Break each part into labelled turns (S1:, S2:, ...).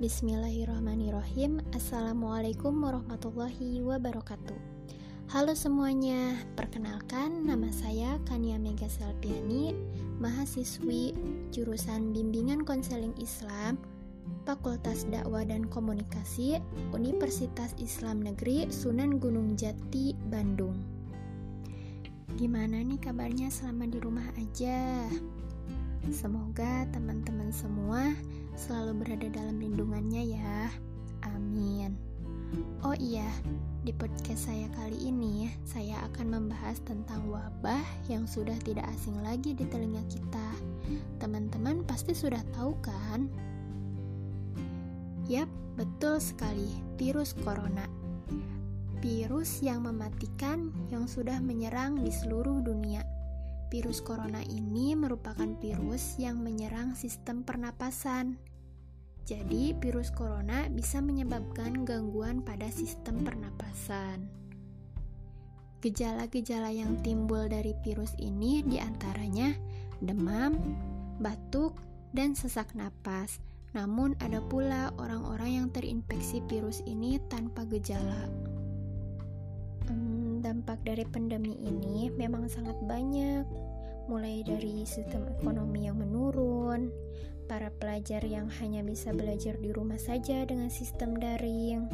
S1: Bismillahirrahmanirrahim. Assalamualaikum warahmatullahi wabarakatuh. Halo semuanya, perkenalkan nama saya Kania Mega Selpiani Mahasiswi jurusan Bimbingan Konseling Islam Fakultas Dakwah dan Komunikasi Universitas Islam Negeri Sunan Gunung Jati, Bandung. Gimana nih kabarnya? Selama di rumah aja? Semoga teman-teman semua selalu berada dalam lindungannya ya. Amin. Oh iya, di podcast saya kali ini saya akan membahas tentang wabah yang sudah tidak asing lagi di telinga kita. Teman-teman pasti sudah tahu kan? Yap, betul sekali, virus corona. Virus yang mematikan yang sudah menyerang di seluruh dunia Virus corona ini merupakan virus yang menyerang sistem pernapasan. Jadi, virus corona bisa menyebabkan gangguan pada sistem pernapasan. Gejala-gejala yang timbul dari virus ini di antaranya demam, batuk, dan sesak napas. Namun, ada pula orang-orang yang terinfeksi virus ini tanpa gejala dampak dari pandemi ini memang sangat banyak, mulai dari sistem ekonomi yang menurun, para pelajar yang hanya bisa belajar di rumah saja dengan sistem daring,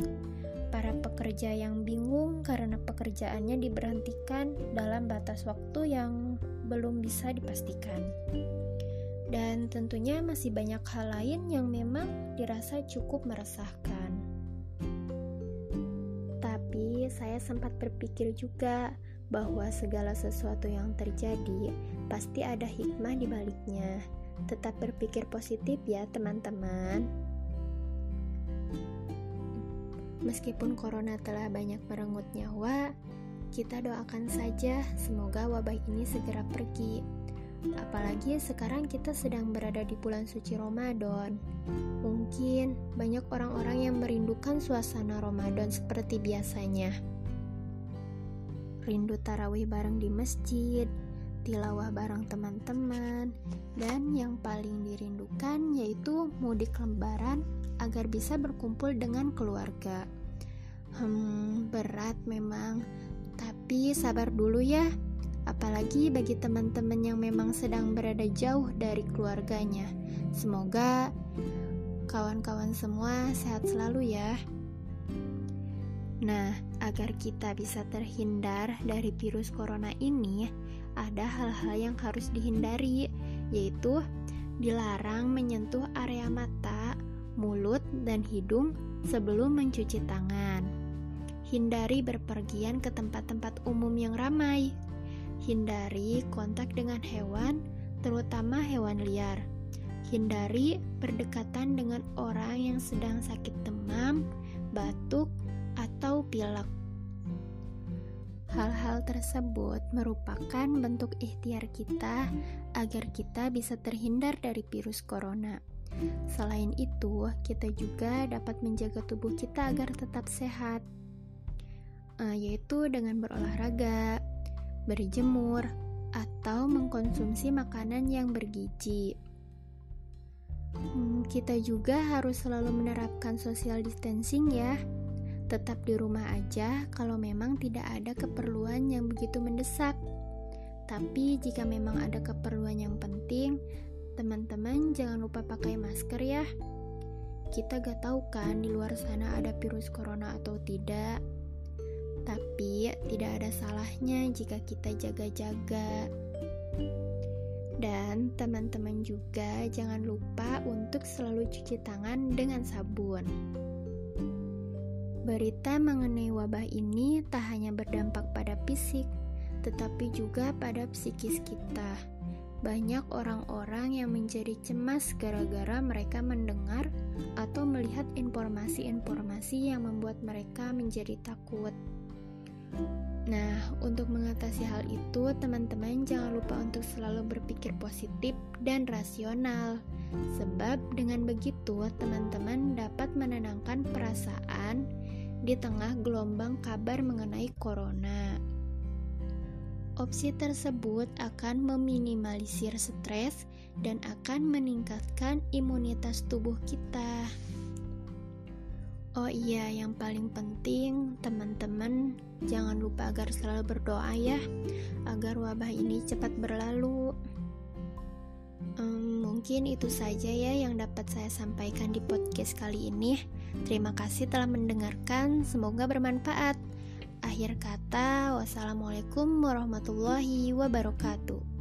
S1: para pekerja yang bingung karena pekerjaannya diberhentikan dalam batas waktu yang belum bisa dipastikan. Dan tentunya masih banyak hal lain yang memang dirasa cukup meresahkan saya sempat berpikir juga bahwa segala sesuatu yang terjadi pasti ada hikmah di baliknya. Tetap berpikir positif ya, teman-teman. Meskipun corona telah banyak merenggut nyawa, kita doakan saja semoga wabah ini segera pergi Apalagi sekarang kita sedang berada di bulan suci Ramadan. Mungkin banyak orang-orang yang merindukan suasana Ramadan seperti biasanya. Rindu tarawih bareng di masjid, tilawah bareng teman-teman, dan yang paling dirindukan yaitu mudik lembaran agar bisa berkumpul dengan keluarga. Hmm, berat memang, tapi sabar dulu ya apalagi bagi teman-teman yang memang sedang berada jauh dari keluarganya. Semoga kawan-kawan semua sehat selalu ya. Nah, agar kita bisa terhindar dari virus corona ini, ada hal-hal yang harus dihindari, yaitu dilarang menyentuh area mata, mulut, dan hidung sebelum mencuci tangan. Hindari berpergian ke tempat-tempat umum yang ramai, Hindari kontak dengan hewan, terutama hewan liar. Hindari berdekatan dengan orang yang sedang sakit demam, batuk, atau pilek. Hal-hal tersebut merupakan bentuk ikhtiar kita agar kita bisa terhindar dari virus corona. Selain itu, kita juga dapat menjaga tubuh kita agar tetap sehat, uh, yaitu dengan berolahraga, berjemur, atau mengkonsumsi makanan yang bergizi. Hmm, kita juga harus selalu menerapkan social distancing ya. Tetap di rumah aja kalau memang tidak ada keperluan yang begitu mendesak. Tapi jika memang ada keperluan yang penting, teman-teman jangan lupa pakai masker ya. Kita gak tahu kan di luar sana ada virus corona atau tidak. Tapi tidak ada salahnya jika kita jaga-jaga. Dan teman-teman juga jangan lupa untuk selalu cuci tangan dengan sabun. Berita mengenai wabah ini tak hanya berdampak pada fisik, tetapi juga pada psikis kita. Banyak orang-orang yang menjadi cemas gara-gara mereka mendengar atau melihat informasi-informasi yang membuat mereka menjadi takut. Nah, untuk mengatasi hal itu, teman-teman jangan lupa untuk selalu berpikir positif dan rasional. Sebab dengan begitu, teman-teman dapat menenangkan perasaan di tengah gelombang kabar mengenai corona. Opsi tersebut akan meminimalisir stres dan akan meningkatkan imunitas tubuh kita. Oh iya, yang paling penting teman-teman jangan lupa agar selalu berdoa ya, agar wabah ini cepat berlalu. Um, mungkin itu saja ya yang dapat saya sampaikan di podcast kali ini. Terima kasih telah mendengarkan, semoga bermanfaat. Akhir kata, wassalamualaikum warahmatullahi wabarakatuh.